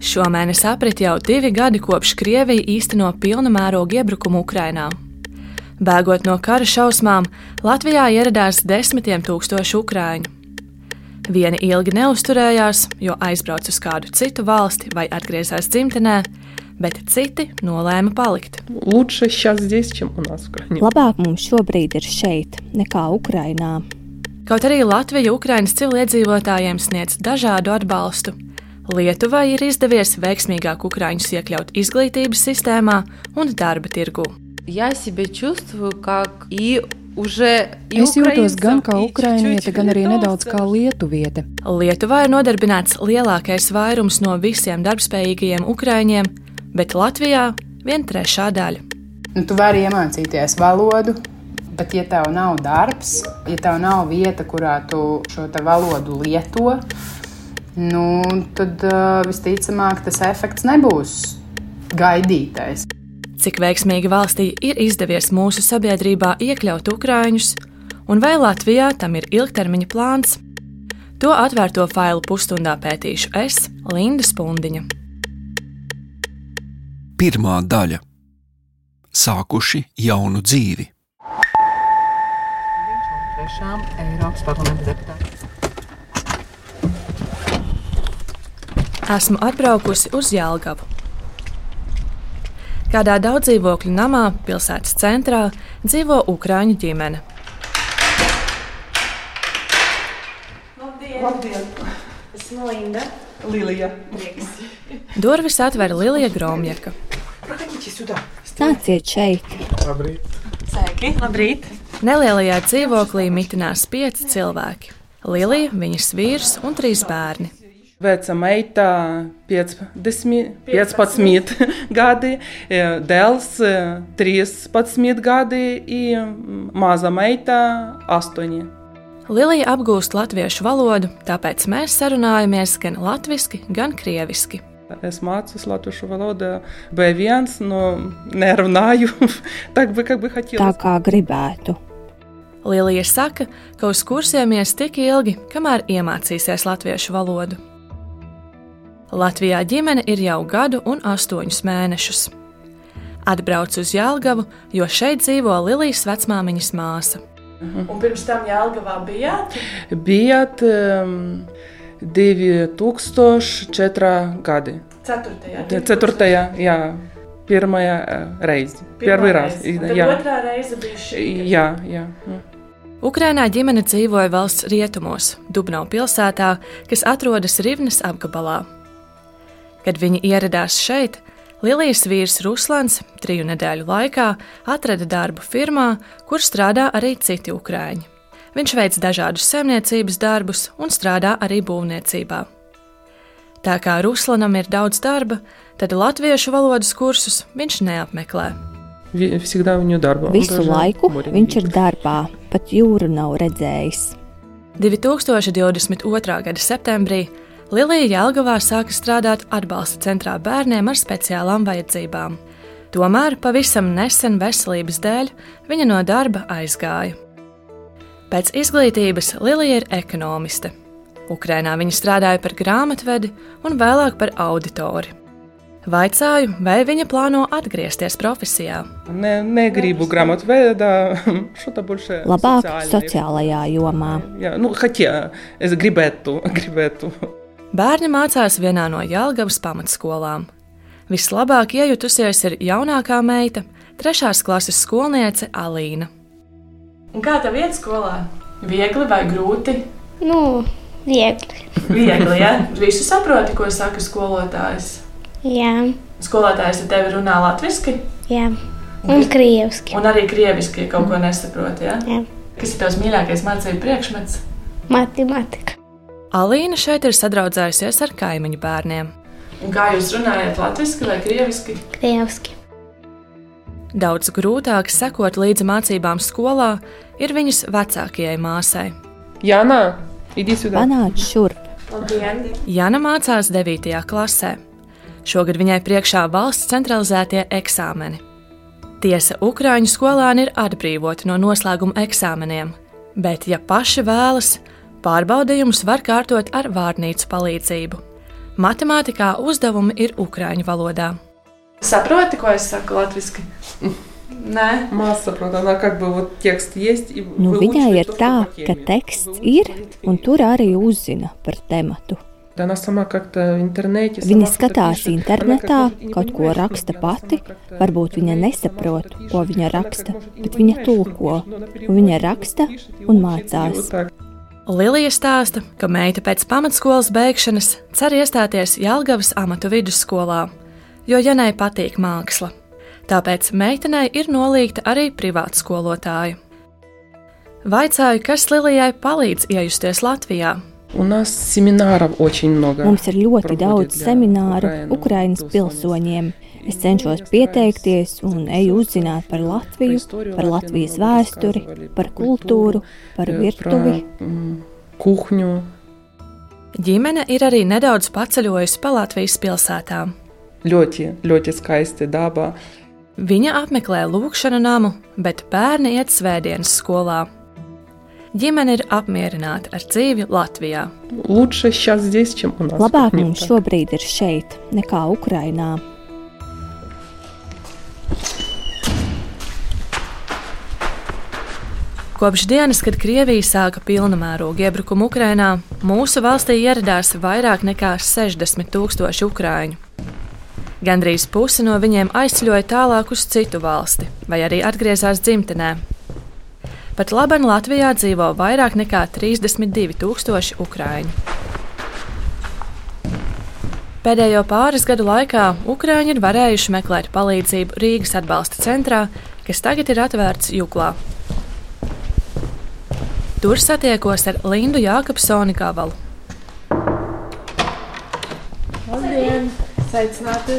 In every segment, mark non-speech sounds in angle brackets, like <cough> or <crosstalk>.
Šomēnes aprit jau divi gadi kopš Krievija īsteno pilna mēroga iebrukumu Ukrainā. Bēgot no kara šausmām, Latvijā ieradās desmitiem tūkstošu ukrāņu. Vieni ilgi neusturējās, jo aizbrauca uz kādu citu valsti vai atgriezās dzimtenē, bet citi nolēma palikt. Labāk mums šobrīd ir šeit, nekā Ukrainā. Kaut arī Latvija Ukraiņas civiliedzīvotājiem sniedz dažādu atbalstu, Lietuvai ir izdevies veiksmīgāk ukrāņus iekļaut izglītības sistēmā un darba tirgū. Es jūtos gan kā ukrainiete, gan arī nedaudz kā lietuviete. Lietuvā ir nodarbināts lielākais vairums no visiem darbspējīgajiem ukrāņiem, bet Latvijā viena trešā daļa. Nu, tu vari iemācīties valodu, bet, ja tev nav darbs, ja tev nav vieta, kurā tu šo valodu lieto, nu, tad visticamāk tas efekts nebūs gaidītais. Cik veiksmīgi valstī ir izdevies mūsu sabiedrībā iekļaut ukrāņus, un vai Latvijā tam ir ilgtermiņa plāns? To atvērto failu pusstundā pētīšu es, Linda Spundiņa. Pirmā daļa - sākuši jaunu dzīvi. Trešām Eiropas parlamenta deputātiem. Esmu atbraukusi uz Jālgavu. Kādā daudzdzīvokļu namā pilsētas centrā dzīvo Ukrāņu ģimene. Labdien! Labdien. Esmu Linda. Lilija. Durvis atver Lilija Gromjaka. Nāciet šeit! Labrīt! Sveiki! Labrīt! Nelielajā dzīvoklī mitinās pieci cilvēki. Lilija, viņas vīrs un trīs bērni. Veca meita 15, 15 gadi, dēls 13 gadi un maza meita 8. Lilija apgūst latviešu valodu, tāpēc mēs sarunājamies gan latviešu, gan krieviski. Es mācos latviešu valodu, B1, no nerunāju <laughs> так бы, как бы хотелось. Tā kā gribētu. Lilija saka, ka uz kursiem ies tik ilgi, kamēr iemācīsies latviešu valodu. Latvijā ģimene ir jau gadu un astoņus mēnešus. Atbraucu uz Jālgavu, jo šeit dzīvo Lilijas vecmāmiņas māsa. Un pirms tam Jālgavā bijāt? Bijāt um, 2004. gadi. Ceturtajā. Ceturtajā, jā. Pirmajā reize. Pirmā reize. Jā. Otrā reize bija šī. Jā, jā. Ukrainā ģimene dzīvoja valsts rietumos, Dubnau pilsētā, kas atrodas Rivnes apgabalā. Kad viņi ieradās šeit, Lilijas vīrs Ruslans triju nedēļu laikā atrada darbu firmā, kur strādā arī citi ukrāņi. Viņš veic dažādus saimniecības darbus un strādā arī būvniecībā. Tā kā Ruslanam ir daudz darba, tad latviešu valodas kursus viņš neapmeklē. Visu laiku viņš ir darbā, pat jūru nav redzējis. 2022. gada septembrī Lielajā Jēlgavā sāka strādāt atbalsta centrā bērniem ar speciālām vajadzībām. Tomēr pavisam nesen veselības dēļ viņa no darba aizgāja. Pēc izglītības Lilija ir ekonomiste. Ukrainā viņa strādāja par grāmatvedi un vēlāk par auditori. Vaicāju, vai viņa plāno atgriezties profesijā. Ne, negribu grāmatveidā, <laughs> šo tā būs. Labāk sociālajā jomā. Jā, nu, haķē, es gribētu, <laughs> gribētu. Bērni mācās vienā no Jālgavas pamatskolām. Vislabāk iejutusies ir jaunākā meita, trešās klases skolniece Alīna. Un kā tev iet skolā? Viegli vai grūti? Nu, viegli. viegli, ja? Visu saproti, ko saka skolotājs? Jā. Skolotājs ar tevi runā latviski? Jā. Un, un krieviski. Un arī krieviski, ja kaut ko nesaproti, ja? Jā. Kas ir tavs mīļākais mācību priekšmets? Matemātika. Alīna šeit ir sadraudzējusies ar kaimiņu bērniem. Un kā jūs runājat, latviešu vai krieviski? Krieviski. Daudz grūtāk sekot līdzi mācībām skolā ir viņas vecākajai māsai. Jāna, Panāc šurp! Labdien! Jana mācās 9. klasē. Šogad viņai priekšā valsts centralizētie eksāmeni. Tiesa, Ukrāņu skolāni ir atbrīvoti no noslēguma eksāmeniem, bet, ja paši vēlas, Pārbaudījumus var kārtot ar vārnīcu palīdzību. Matemātikā uzdevumi ir ukrāņu valodā. Saproti, ko es saku latviešu? Nē, Maz saprotu, она как бы вот текст есть. и Nu, выучивает viņai ir то, что tā, по теме. ka teksts ir, un tur arī uzzina par tematu. Да Она сама как-то в интернете. Viņa сама что-то skatās пишет. Она internetā, как может и не kaut ko понимает, что raksta она pati, сама как-то varbūt viņa интернете nesaprot, сама что-то ko пишет. viņa Она как raksta, может и не bet viņa понимает, что она tulko, пишет, но она un viņa переводит, raksta пишет и un учит, и mācās. вот так. Lilija stāsta, ka meita pēc pamatskolas beigšanas cer iestāties Jālgavas amatu vidusskolā, jo Janai patīk māksla. Tāpēc meitenei ir nolīgta arī privāta skolotāja. Vaicāju, kas Lilijai palīdz iejusties Latvijā. У нас семинаров очень много. Mums ir ļoti проводят daudz для semināru Украины, Ukraiņas pilsoņiem. Es cenšos pieteikties un eju uzzināt par Latviju, par Latvijas vēsturi, par kultūru, par virtuvi. Kuhņu. Ģimene ir arī nedaudz paceļojusi pa Latvijas pilsētām. Ļoti, ļoti skaisti dabā. Viņa apmeklē lūkšanu namu, bet bērni iet svētdienas skolā ģimene ir apmierināta ar dzīvi Latvijā. Labāk mums šobrīd ir šeit nekā Ukrainā. Kopš dienas, kad Krievija sāka pilna mēroga iebrukumu Ukrajinā, mūsu valstī ieradās vairāk nekā 60 tūkstoši ukrāņu. Gandrīz pusi no viņiem aizceļoja tālāk uz citu valsti, vai arī atgriezās dzimtenē. Pat labi Latvijā dzīvo vairāk nekā 32 tūkstoši ukrāņu. Pēdējo pāris gadu laikā Ukrāņi ir varējuši meklēt palīdzību Rīgas atbalsta centrā, kas tagad ir atvērts Juklā. Tur satiekos ar Lindu Jākapsoni Gavalu. Labdien! Sveicināti!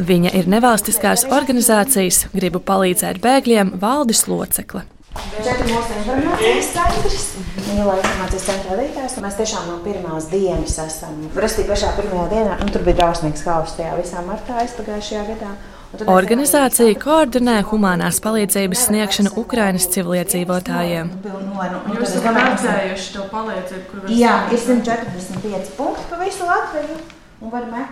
Viņa ir nevalstiskās organizācijas Gribu palīdzēt bēgļiem valdes locekle. Šeit ir mūsu informācijas centrs. Mīlā informācijas centra vadītājs. Mēs tiešām no pirmās dienas esam. Rastī pašā pirmajā dienā, un tur bija drausmīgs haoss tajā visā martā aizpagājušajā gadā. Organizācija koordinē humanās palīdzības sniegšanu Ukrainas civiliedzīvotājiem. Jūs esat redzējuši to palīdzību, kur var Jā, ir sniegt? 145 punkti pa visu Latviju.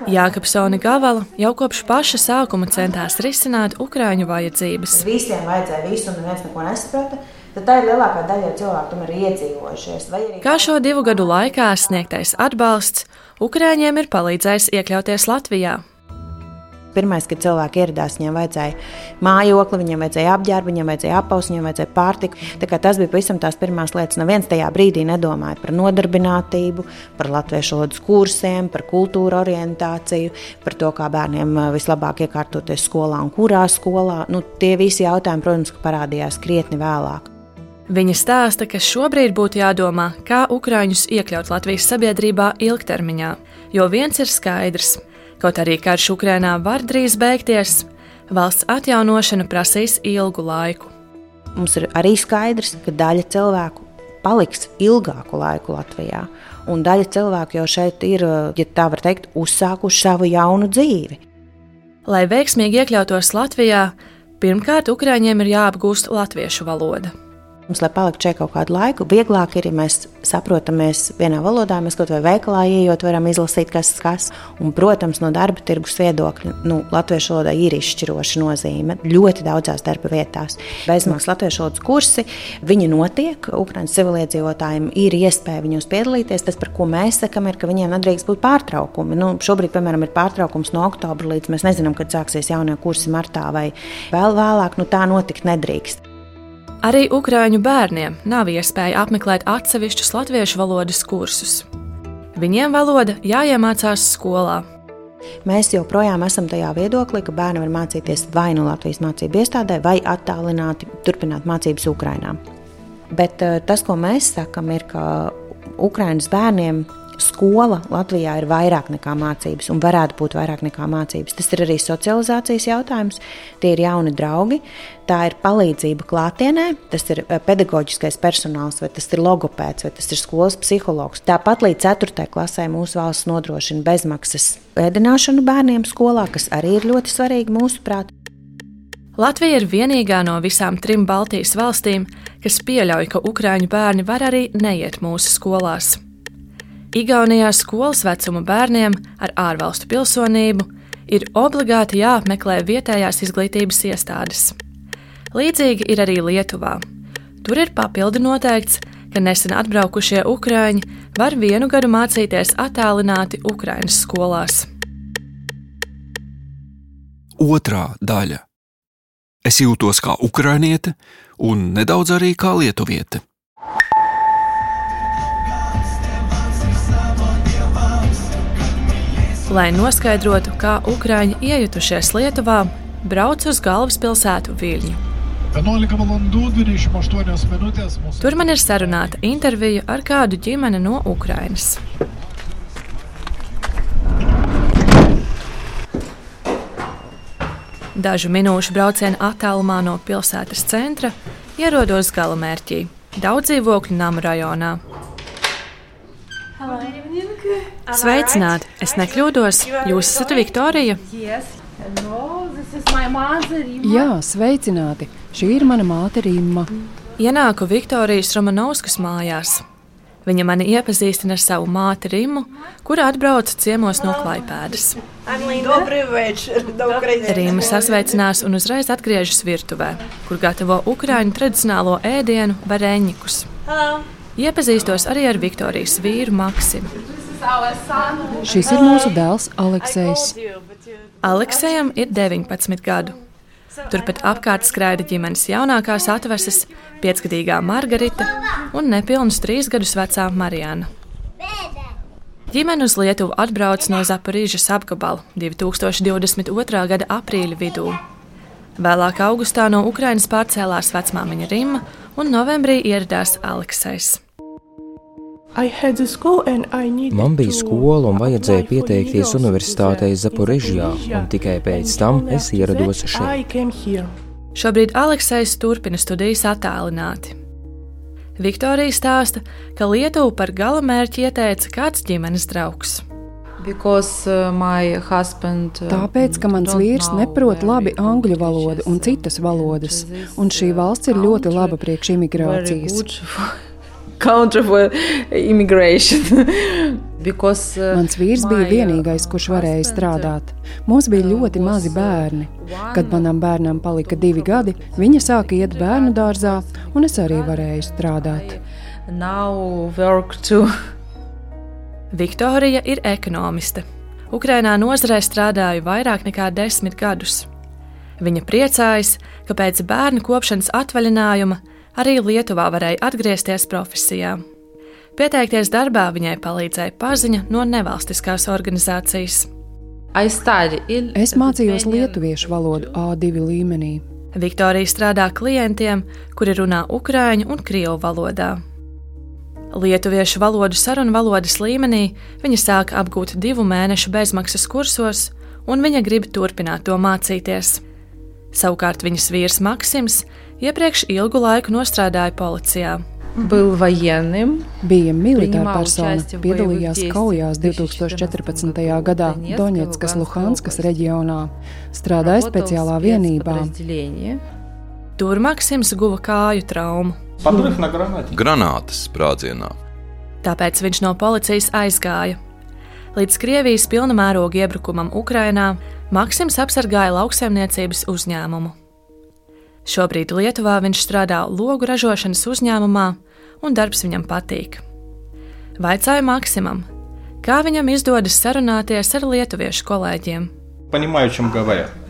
Jākapsoni Gavala jau kopš paša sākuma centās risināt Ukrāņu vajadzības. Visiem vajadzēja visu, un neviens neko nesaprata. Tad tā ir lielākā daļa cilvēku, tomēr ir iedzīvojušies. Arī Kā šo divu gadu laikā sniegtais atbalsts Ukrāņiem ir palīdzējis iekļauties Latvijā. Pirmais, kad cilvēki ieradās, viņiem vajadzēja mājokli, viņiem vajadzēja apģērbu, viņiem vajadzēja apavus, viņiem vajadzēja pārtiku. Tas bija pavisam tās pirmās lietas. Neviens tajā brīdī nedomāja par nodarbinātību, par latviešu valodas kursiem, par kultūra orientāciju, par to, kā bērniem ā, vislabāk iekārtoties skolā un kurā skolā. Nu, tie visi jautājumi, protams, parādījās krietni vēlāk. Viņa stāsta, ka šobrīd būtu jādomā, kā Ukrāņus iekļaut Latvijas sabiedrībā ilgtermiņā, jo viens ir skaidrs. Kaut arī karš Ukrainā var drīz beigties, valsts atjaunošana prasīs ilgu laiku. Mums ir arī skaidrs, ka daļa cilvēku paliks ilgāku laiku Latvijā. Un daļa cilvēku jau šeit ir, ja tā var teikt, uzsākuši savu jaunu dzīvi. Lai veiksmīgi iekļautos Latvijā, pirmkārt Ukrāņiem ir jāapgūst latviešu valoda. Mums, lai paliktu šeit kaut kādu laiku, vieglāk ir, ja mēs saprotamies vienā valodā. Mēs kaut vai veikalā ieejot, varam izlasīt, kas ir kas. Un, protams, no darba tirgus viedokļa, nu, latviešu valodai ir izšķiroša nozīme ļoti daudzās darba vietās. Bezmaksas latviešu valodas kursi, viņi notiek. Ukraiņas civiliedzīvotājiem ir iespēja viņos piedalīties. Tas, par ko mēs sakām, ir, ka viņiem nedrīkst būt pārtraukumi. Nu, šobrīd, piemēram, ir pārtraukums no oktobra līdz mēs nezinām, kad sāksies jaunie kursi martā vai vēl vēlāk. Nu, tā notikt nedrīkst. Arī Ukrāņu bērniem nav iespēja apmeklēt atsevišķus latviešu valodas kursus. Viņiem valoda jāiemācās skolā. Mēs joprojām esam tajā viedoklī, ka bērni var mācīties vai nu Latvijas mācību iestādē, vai attālināti turpināt mācības Ukrajinā. Bet eh, tas, ko mēs sakām, ir, ka Ukraiņas bērniem skola Latvijā ir vairāk nekā mācības, un varētu būt vairāk nekā mācības. Tas ir arī socializācijas jautājums. Tie ir jauni draugi, tā ir palīdzība klātienē, tas ir eh, pedagoģiskais personāls, vai tas ir logopēds, vai tas ir skolas psihologs. Tāpat līdz 4. klasē mūsu valsts nodrošina bezmaksas ēdināšanu bērniem skolā, kas arī ir ļoti svarīgi mūsuprāt. Latvija ir vienīgā no visām trim Baltijas valstīm, kas pieļauj, ka ukrāņu bērni var arī neiet mūsu skolās. Igaunijā skolas vecuma bērniem ar ārvalstu pilsonību ir obligāti jāapmeklē vietējās izglītības iestādes. Līdzīgi ir arī Lietuvā. Tur ir papildu noteikts, ka nesen atbraukušie ukrāņi var vienu gadu mācīties attālināti Ukraiņas skolās. Otrā daļa. Es jūtos kā ukrainiete un nedaudz arī kā lietuviete. Lai noskaidrotu, kā ukrāņi iejutušies Lietuvā, braucu uz galvaspilsētu Viļņu. 11 valandu 28 minūtes. Mūsu... Tur man ir sarunāta intervija ar kādu ģimeni no Ukrainas. Dažu minūšu brauciena attālumā no pilsētas centra ierodos galamērķī - daudz dzīvokļu namu rajonā. Sveicināti! Es nekļūdos, jūs esat Viktorija. Jā, sveicināti! Šī ir mana māte Rīma. Ienāku Viktorijas Romanovskas mājās. Viņa mani iepazīstina ar savu māti Rimu, kura atbrauca ciemos no Klaipēdas. Rīma sasveicinās un uzreiz atgriežas virtuvē, kur gatavo ukrāņu tradicionālo ēdienu vareņikus. Iepazīstos arī ar Viktorijas vīru Maksimu. Šis ir mūsu dēls Aleksējs. Aleksējam ir 19 gadu. Turpat apkārt skraida ģimenes jaunākās atvases, piecgadīgā Margarita un nepilnus trīs gadus vecā Marijana. Ģimene uz Lietuvu atbrauc no Zaporīžas apgabala 2022. gada aprīļa vidū. Vēlāk augustā no Ukrainas pārcēlās vecmāmiņa Rima un novembrī ieradās Aleksais. Man bija skola un vajadzēja pieteikties universitātei Zaporežijā, un tikai pēc tam es ierados šeit. Šobrīd Aleksais turpina studijas attālināti. Viktorija stāsta, ka Lietuvu par galamērķi ieteica kāds ģimenes draugs. Because, uh, husband, uh, Tāpēc, ka mans vīrs neprot labi angļu valodu un citas valodas, un šī valsts ir ļoti laba priekš imigrācijas. Country for immigration. <laughs> Because, uh, Mans vīrs bija vienīgais, kurš varēja strādāt. Mums bija ļoti mazi bērni. Kad manam bērnam palika divi gadi, viņa sāka iet bērnu dārzā, un es arī varēju strādāt. <laughs> Viktorija ir ekonomiste. Ukrainā nozarē strādāju vairāk nekā desmit gadus. Viņa priecājas, ka pēc bērnu kopšanas atvaļinājuma arī Lietuvā varēja atgriezties profesijā. Pieteikties darbā viņai palīdzēja paziņa no nevalstiskās organizācijas. Es mācījos lietuviešu valodu A2 līmenī. Viktorija strādā klientiem, kuri runā ukrāņu un krievu valodā. Lietuviešu valodu sarunu valodas līmenī viņa sāka apgūt divu mēnešu bezmaksas kursos, un viņa grib turpināt to mācīties. Savukārt viņas vīrs Maksims iepriekš ilgu laiku nostrādāja policijā. Был военным, bija militāra persona, piedalījās kaujās 2014. gadā Doņetskas Luhanskas reģionā, strādāja speciālā vienībā. Tur Maksims guva kāju traumu. Granātas sprādzienā. Tāpēc viņš no policijas aizgāja. Līdz Krievijas pilna mēroga iebrukumam Ukrainā Maksims apsargāja lauksaimniecības uzņēmumu. Šobrīd Lietuvā viņš strādā logu ražošanas uzņēmumā, un darbs viņam patīk. Vaicāju Maksimam, kā viņam izdodas sarunāties ar lietuviešu kolēģiem.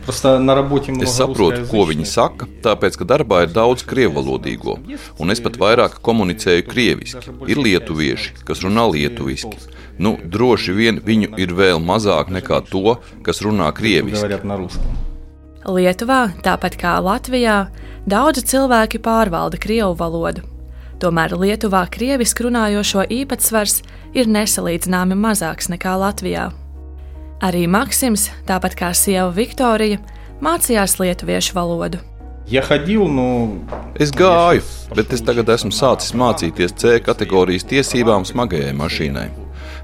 Es saprotu, ko viņi saka, tāpēc, ka darbā ir daudz krievalodīgo, un es pat vairāk komunicēju krieviski. Ir lietuvieši, kas runā lietuviski. Nu, droši vien viņu ir vēl mazāk nekā to, kas runā krieviski. Lietuvā, tāpat kā Latvijā, daudzi cilvēki pārvalda krievu valodu. Tomēr Lietuvā krieviski runājošo īpatsvars ir nesalīdzināmi mazāks nekā Latvijā. Arī Maksims, tāpat kā sieva Viktorija, mācījās lietuviešu valodu. Es gāju, bet es tagad esmu sācis mācīties C kategorijas tiesībām smagajai mašīnai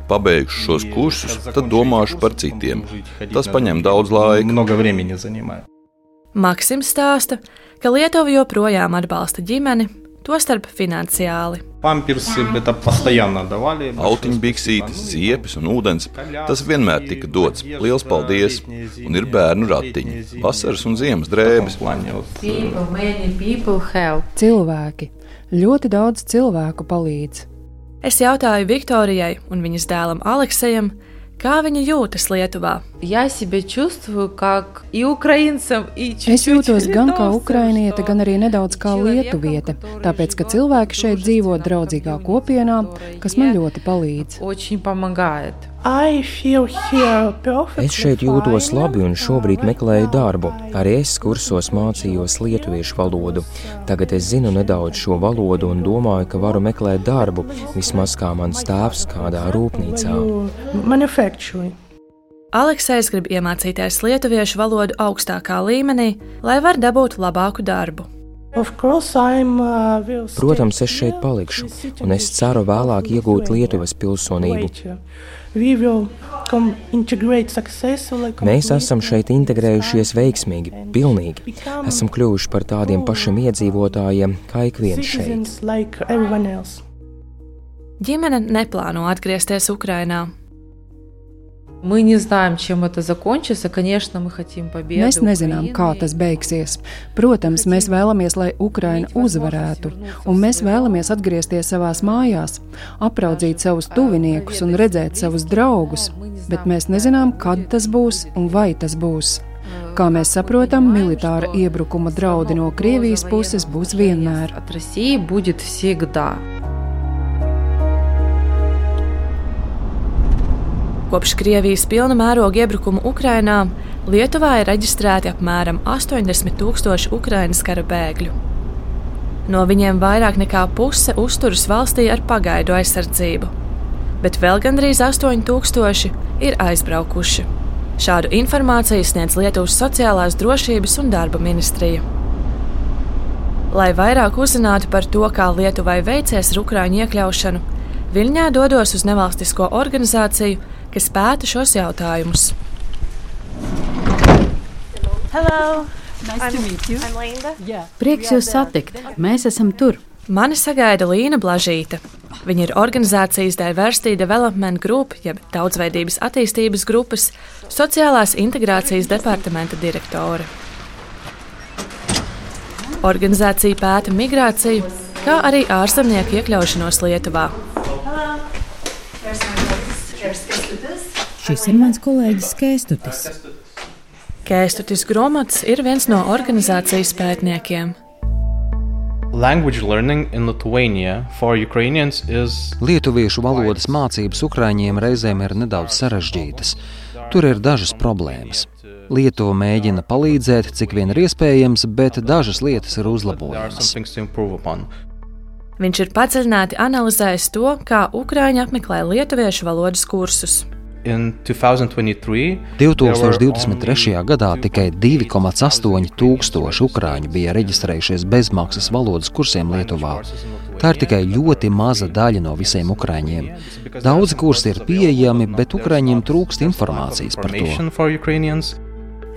pabeigšu šos kursus, tad domāšu par citiem. Tas prasa daudz laika. Maksims stāsta, ka Lietuva joprojām atbalsta ģimeni, tostarp finansiāli. Autiņbiksītes, ziepes un ūdens - tas vienmēr tika dots. Lielas paldies! Un ir bērnu ratiņi, vasaras un ziemas drēbes. Cilvēki, ļoti daudz cilvēku palīdz. Es jautāju Viktorijai un viņas dēlam Aleksejam, Kā viņa jūtas Lietuvā? Es jūtos gan kā ukrainiete, gan arī nedaudz kā lietuviete, tāpēc, ka cilvēki šeit dzīvo draudzīgā kopienā, kas man ļoti palīdz. Es šeit jūtos labi un šobrīd meklēju darbu. Arī es kursos mācījos lietuviešu valodu. Tagad es zinu nedaudz šo valodu un domāju, ka varu meklēt darbu, vismaz kā mans tēvs kādā rūpnīcā. Aleksis grib iemācīties lietuviešu valodu augstākā līmenī, lai var dabūt labāku darbu. Protams, es šeit palikšu, un es ceru vēlāk iegūt Lietuvas pilsonību. Mēs esam šeit integrējušies veiksmīgi, pilnīgi. Esam kļuvuši par tādiem pašiem iedzīvotājiem, kā ik viens šeit. Ģimene neplāno atgriezties Ukrajinā. Мы не знаем, чем это закончится. Конечно, мы хотим победы. Mēs nezinām, kā tas beigsies. Protams, mēs vēlamies, lai Ukraina uzvarētu, un mēs vēlamies atgriezties savās mājās, apraudzīt savus tuviniekus un redzēt savus draugus, bet mēs nezinām, kad tas būs un vai tas būs. Kā mēs saprotam, militāra iebrukuma draudi no Krievijas puses būs vienmēr. От России будет Kopš Krievijas pilna mēroga iebrukuma Ukrajinā Lietuvā ir reģistrēti apmēram 80 tūkstoši Ukraiņas kara bēgļu. No viņiem vairāk nekā puse uzturas valstī ar pagaidu aizsardzību, bet vēl gandrīz 8000 ir aizbraukuši. Šādu informāciju sniedz Lietuvas sociālās drošības un darba ministrija. Lai vairāk uzzinātu par to, kā Lietuvai veicies ar Ukrāņu iekļaušanu, Viļņā dodos uz nevalstisko organizāciju, kas pēta šos jautājumus. Hello! Nice I'm, to meet you. I'm Linda. Yeah. Prieks jūs satikt. Mēs esam tur. Mani sagaida Līna Blažīte. Viņa ir organizācijas Diversity Development Group, jeb daudzveidības attīstības grupas, sociālās integrācijas departamenta direktore. Organizācija pēta migrāciju, kā arī ārzemnieku iekļaušanos Lietuvā. Šis ir mans kolēģis Kēstutis. Kēstutis Gromots ir viens no organizācijas pētniekiem. Language learning in Lithuania for Ukrainians is Lietuviešu valodas mācības Ukrāņiem reizēm ir nedaudz sarežģītas. Tur ir dažas problēmas. Lietuva mēģina palīdzēt, cik vien ir iespējams, bet dažas lietas ir uzlabojamas. Viņš ir padziļināti analizējis to, kā Ukrāņi apmeklē lietuviešu valodas kursus. 2023. gadā tikai 2,8 tūkstoši ukrāņu bija reģistrējušies bezmaksas valodas kursiem Lietuvā. Tā ir tikai ļoti maza daļa no visiem ukrāņiem. Daudzi kursi ir pieejami, bet ukrāņiem trūkst informācijas par to.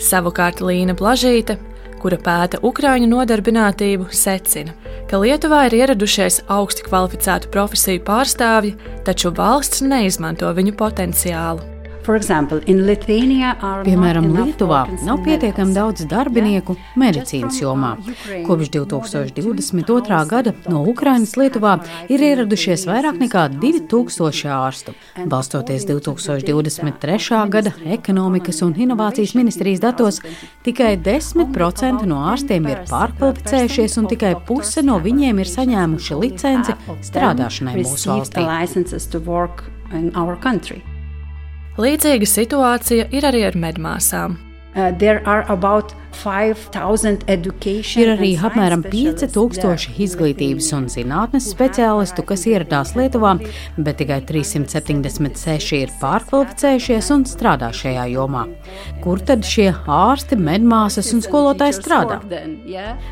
Savukārt Līna Blažīte, kura pēta ukrāņu nodarbinātību, secina, ka Lietuvā ir ieradušies augsti kvalificētu profesiju pārstāvji, taču valsts neizmanto viņu potenciālu. Piemēram, Lietuvā nav pietiekami daudz darbinieku medicīnas jomā. Kopš 2022. gada no Ukrainas Lietuvā ir ieradušies vairāk nekā 2000 ārstu. Balstoties 2023. gada ekonomikas un inovācijas ministrijas datos, tikai 10% no ārstiem ir pārkvalificējušies un tikai puse no viņiem ir saņēmuši licenci strādāšanai mūsu valstī. Līdzīga situācija ir arī ar medmāsām. Uh, ir arī apmēram 5000 izglītības un zinātnes speciālistu, kas ieradās Lietuvā, bet tikai 376 ir pārkvalificējušies un strādā šajā jomā. Kur tad šie ārsti, medmāsas un skolotāji strādā?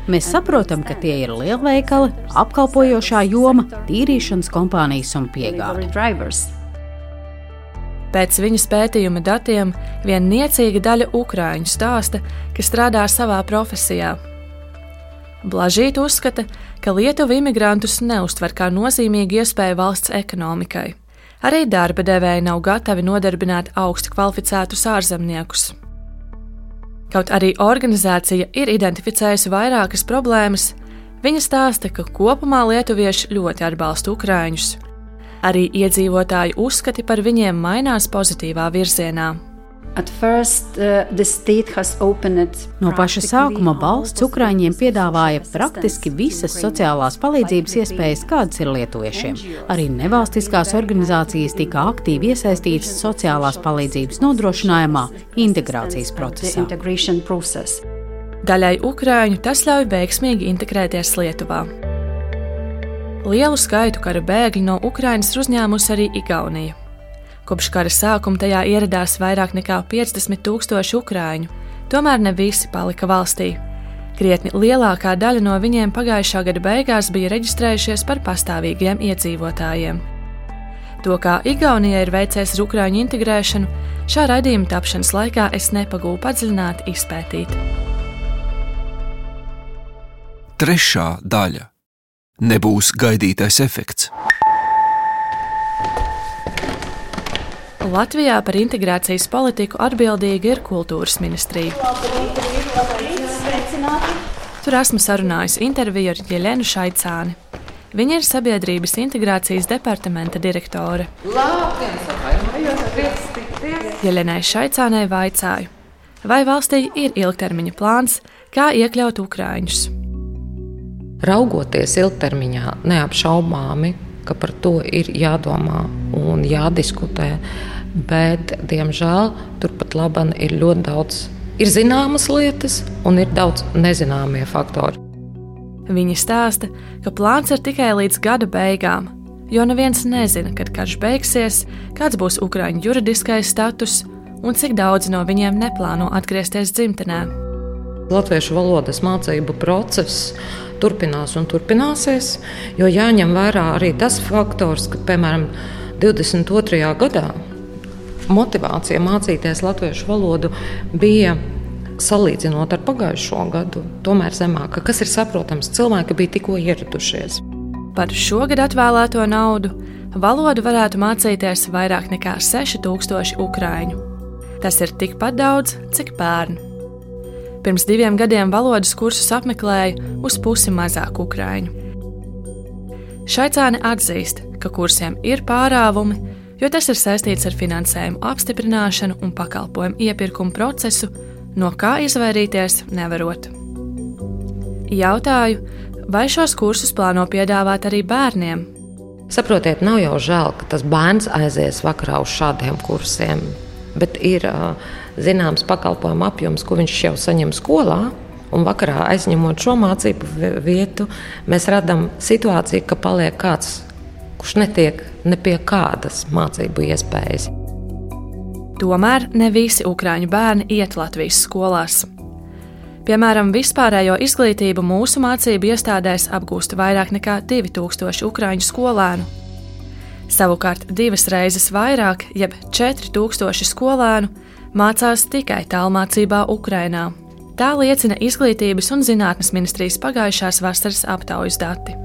Mēs saprotam, ka tie ir lielveikali, apkalpojošā joma, tīrīšanas kompānijas un piegādes. Pēc viņas pētījuma datiem viena niecīga daļa ukrāņu stāsta, ka strādā savā profesijā. Blažīt uzskata, ka Lietuva imigrantus neuztver kā nozīmīgu iespēju valsts ekonomikai. Arī darba devēji nav gatavi nodarbināt augsti kvalificētus ārzemniekus. Kaut arī organizācija ir identificējusi vairākas problēmas, viņa stāsta, ka kopumā lietuvieši ļoti atbalsta ukrāņus. Arī iedzīvotāju uzskati par viņiem mainās pozitīvā virzienā. First, uh, no paša sākuma valsts Ukraiņiem piedāvāja praktiski visas sociālās palīdzības iespējas, kādas ir lietuviešiem. Arī nevalstiskās organizācijas tika aktīvi iesaistītas sociālās palīdzības nodrošinājumā, integrācijas procesā. Daļai ukrāņu tas ļauj veiksmīgi integrēties Lietuvā. Lielu skaitu kara bēgļu no Ukrainas ir uzņēmusi arī Igaunija. Kopš kara sākuma tajā ieradās vairāk nekā 50 tūkstoši ukrāņu, tomēr ne visi palika valstī. Krietni lielākā daļa no viņiem pagājušā gada beigās bija reģistrējušies par pastāvīgiem iedzīvotājiem. To, kā Igaunija ir veicies ar ukrāņu integrēšanu, šā raidījuma tapšanas laikā es nepagūlu padziļināt izpētīt. Trešā daļa - nebūs gaidītais efekts. Latvijā par integrācijas politiku atbildīga ir kultūras ministrija. Tur esmu sarunājusi interviju ar Jelenu Šaicāni. Viņa ir sabiedrības integrācijas departamenta direktore. Jelenai Šaicānai vaicāju, vai valstī ir ilgtermiņa plāns, kā iekļaut ukrāņus. Raugoties ilgtermiņā, neapšaubāmi ka par to ir jādomā un jādiskutē. Bet, diemžēl, turpat labam ir ļoti daudz ir zināmas lietas un ir daudz nezināmie faktori. Viņa stāsta, ka plāns ir tikai līdz gada beigām, jo neviens nezina, kad karš beigsies, kāds būs Ukrāņu juridiskais status un cik daudz no viņiem neplāno atgriezties dzimtenē. Latviešu valodas mācību process turpinās un turpināsies, jo jāņem vērā arī tas faktors, ka, piemēram, 22. gadā motivācija mācīties latviešu valodu bija salīdzinot ar pagājušo gadu, tomēr zemāka, kas ir saprotams, cilvēki bija tikko ieradušies. Par šogad atvēlēto naudu valodu varētu mācīties vairāk nekā 6000 ukrāņu. Tas ir tikpat daudz, cik pērn. Pirms diviem gadiem valodas kursus apmeklēja uz pusi mazāk ukrāņu. Šaicāne atzīst, ka kursiem ir pārāvumi, jo tas ir saistīts ar finansējumu apstiprināšanu un pakalpojumu iepirkumu procesu, no kā izvairīties nevarot. Jautāju, vai šos kursus plāno piedāvāt arī bērniem? Saprotiet, nav jau žēl, ka tas bērns aizies vakarā uz šādiem kursiem, bet ir uh, zināms pakalpojumu apjoms, ko viņš jau saņem skolā. Un vakarā aizņemot šo mācību vietu, mēs redzam situāciju, ka paliek kāds, kurš netiek ne pie kādas mācību iespējas. Tomēr ne visi ukrāņu bērni iet Latvijas skolās. Piemēram, vispārējo izglītību mūsu mācību iestādēs apgūst vairāk nekā 2000 ukrāņu skolēnu. Savukārt divas reizes vairāk, jeb 4000 skolēnu, mācās tikai tālmācībā Ukrainā. Tā liecina Izglītības un zinātnes ministrijas pagājušās vasaras aptaujas dati.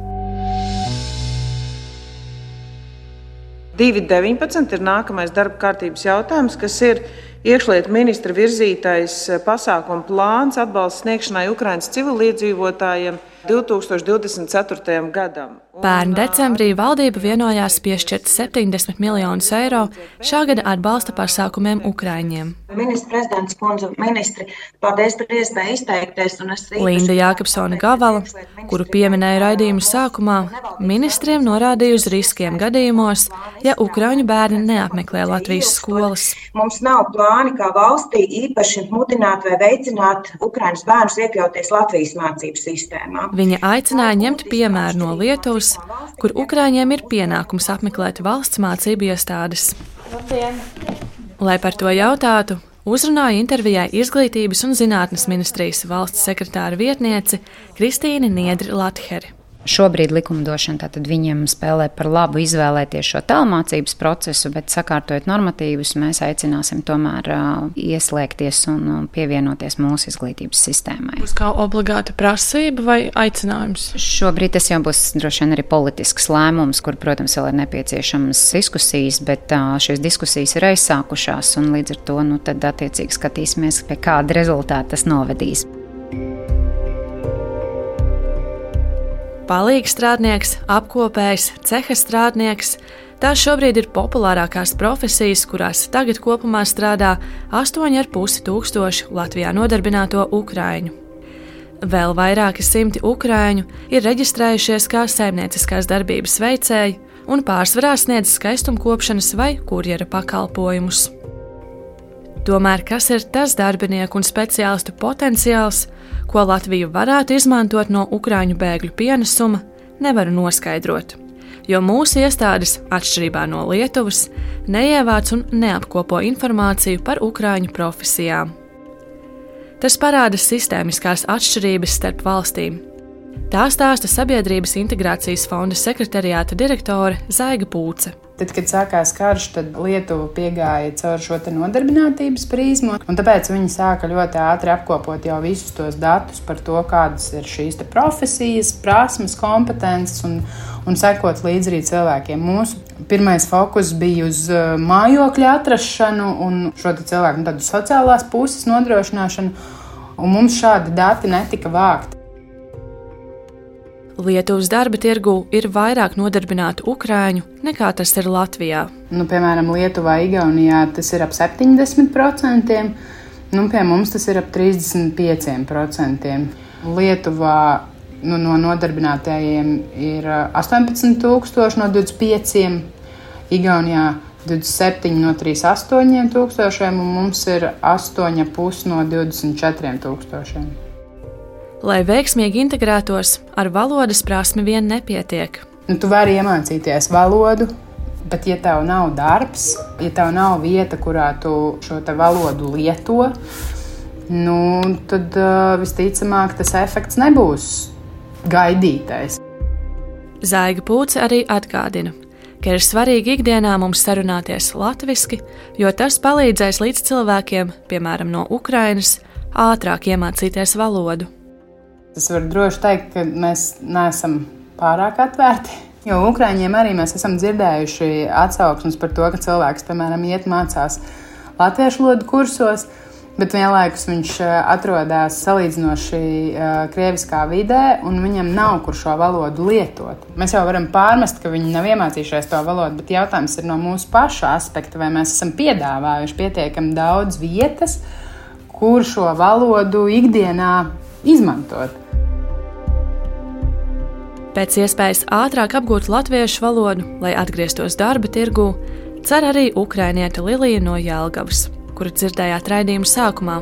2.19 ir nākamais darba kārtības jautājums, kas ir iekšlietu ministra virzītais pasākumu plāns atbalsta sniegšanai Ukraiņas civiliedzīvotājiem 2024. gadam. Pērn decembrī valdība vienojās piešķirt 70 miljonus eiro šā gada atbalsta pasākumiem Ukraiņiem. Ministra prezidents kundze, ministri, paldies par iespēju izteikties. Linda Jākapsona Gavala, kuru pieminēja raidījumu sākumā, ministriem norādīja uz riskiem gadījumos, ja Ukraiņu bērni neapmeklē Latvijas skolas. Mums nav plāni kā valstī īpaši mudināt vai veicināt Ukraiņas bērnus iekļauties Latvijas mācību sistēmā. Viņa aicināja ņemt piemēru no Lietuvas, kur Ukrāņiem ir pienākums apmeklēt valsts mācību iestādes. Labdien. Lai par to jautātu, uzrunāja intervijā Izglītības un zinātnes ministrijas valsts sekretāra vietniece Kristīne Niedri Latheri. Šobrīd likumdošana tātad viņiem spēlē par labu izvēlēties šo tālmācības procesu, bet sakārtojot normatīvus, mēs aicināsim tomēr ieslēgties un pievienoties mūsu izglītības sistēmai. Būs kā obligāta prasība vai aicinājums? Šobrīd tas jau būs droši vien arī politisks lēmums, kur, protams, vēl ir nepieciešamas diskusijas, bet šīs diskusijas ir aizsākušās un līdz ar to nu, tad attiecīgi skatīsimies, pie kāda rezultāta tas novedīs. Palīgs strādnieks, apkopējs, ceha strādnieks. Tās šobrīd ir populārākās profesijas, kurās tagad kopumā strādā 8,5 tūkstoši Latvijā nodarbināto ukrāņu. Vēl vairāki simti ukrāņu ir reģistrējušies kā saimnieciskās darbības veicēji un pārsvarā sniedz skaistumkopšanas vai kurjera pakalpojumus. Tomēr kas ir tas darbinieku un speciālistu potenciāls, ko Latvija varētu izmantot no Ukrāņu bēgļu pienesuma, nevaru noskaidrot. Jo mūsu iestādes, atšķirībā no Lietuvas, neievāc un neapkopo informāciju par ukrāņu profesijām. Tas parāda sistēmiskās atšķirības starp valstīm. Tā stāsta Sabiedrības integrācijas fonda sekretariāta direktore Zaiga Pūce. Tad, kad sākās karš, tad Lietuva piegāja caur šo nodarbinātības prizmu, un tāpēc viņi sāka ļoti ātri apkopot jau visus tos datus par to, kādas ir šīs profesijas, prasmes, kompetences un, un sekot līdzi arī cilvēkiem. Mūsu pirmais fokus bija uz uh, mājokļa atrašanu un šo cilvēku nu, sociālās puses nodrošināšanu, un mums šādi dati netika vākti. Lietuvas darba tirgu ir vairāk nodarbinātu ukrāņu nekā tas ir Latvijā. Nu, piemēram, Lietuvā, Igaunijā tas ir ap 70%, nu, pie mums tas ir ap 35%. Lietuvā nu, no nodarbinātajiem ir 18,000 no 25, Igaunijā 27 no 38 tūkstošiem, un mums ir 8,5 no 24 tūkstošiem. Lai veiksmīgi integrētos, ar valodas prasmi vien nepietiek. Nu, tu vari iemācīties valodu, bet, ja tev nav darbs, ja tev nav vieta, kurā tu šo valodu lieto, nu, tad uh, visticamāk tas efekts nebūs gaidītais. Zaiga Pūce arī atgādina, ka ir svarīgi ikdienā mums sarunāties latviešu, jo tas palīdzēs līdz cilvēkiem, piemēram, no Ukrainas, ātrāk iemācīties valodu. Es varu droši teikt, ka mēs neesam pārāk atvērti. Jo Ukrāņiem arī mēs esam dzirdējuši atsauksmes par to, ka cilvēks, piemēram, iet mācās latviešu valodu kursos, bet vienlaikus viņš eh, atrodas salīdzinoši uh, krieviskā vidē, un viņam nav kur šo valodu lietot. Mēs jau varam pārmest, ka viņi nav iemācījušies to valodu, bet jautājums ir no mūsu paša aspekta, vai mēs esam piedāvājuši pietiekami daudz vietas, kur šo valodu ikdienā izmantot pēc iespējas ātrāk apgūt latviešu valodu, lai atgrieztos darba tirgū, cer arī ukrainiete Lilija no Jālgavas, kuru dzirdējāt raidījuma sākumā.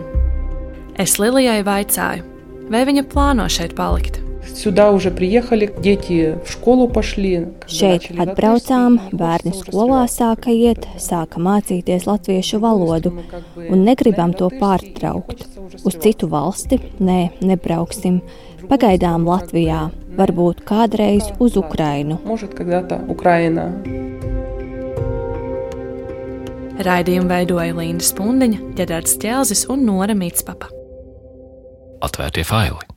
Es Lilijai vaicāju, vai viņa plāno šeit palikt. Сюда уже приехали, дети в школу пошли. Šeit atbraucām, bērni skolā sāka iet, sāka mācīties latviešu valodu, un negribam to pārtraukt. Uz citu valsti nē, nebrauksim. Pagaidām Latvijā, varbūt kādreiz uz Ukrainu. Raidījumu veidoja Līna Spundiņa, Ģedards Čelzis un Nora Mitspapa. Atvērtie faili!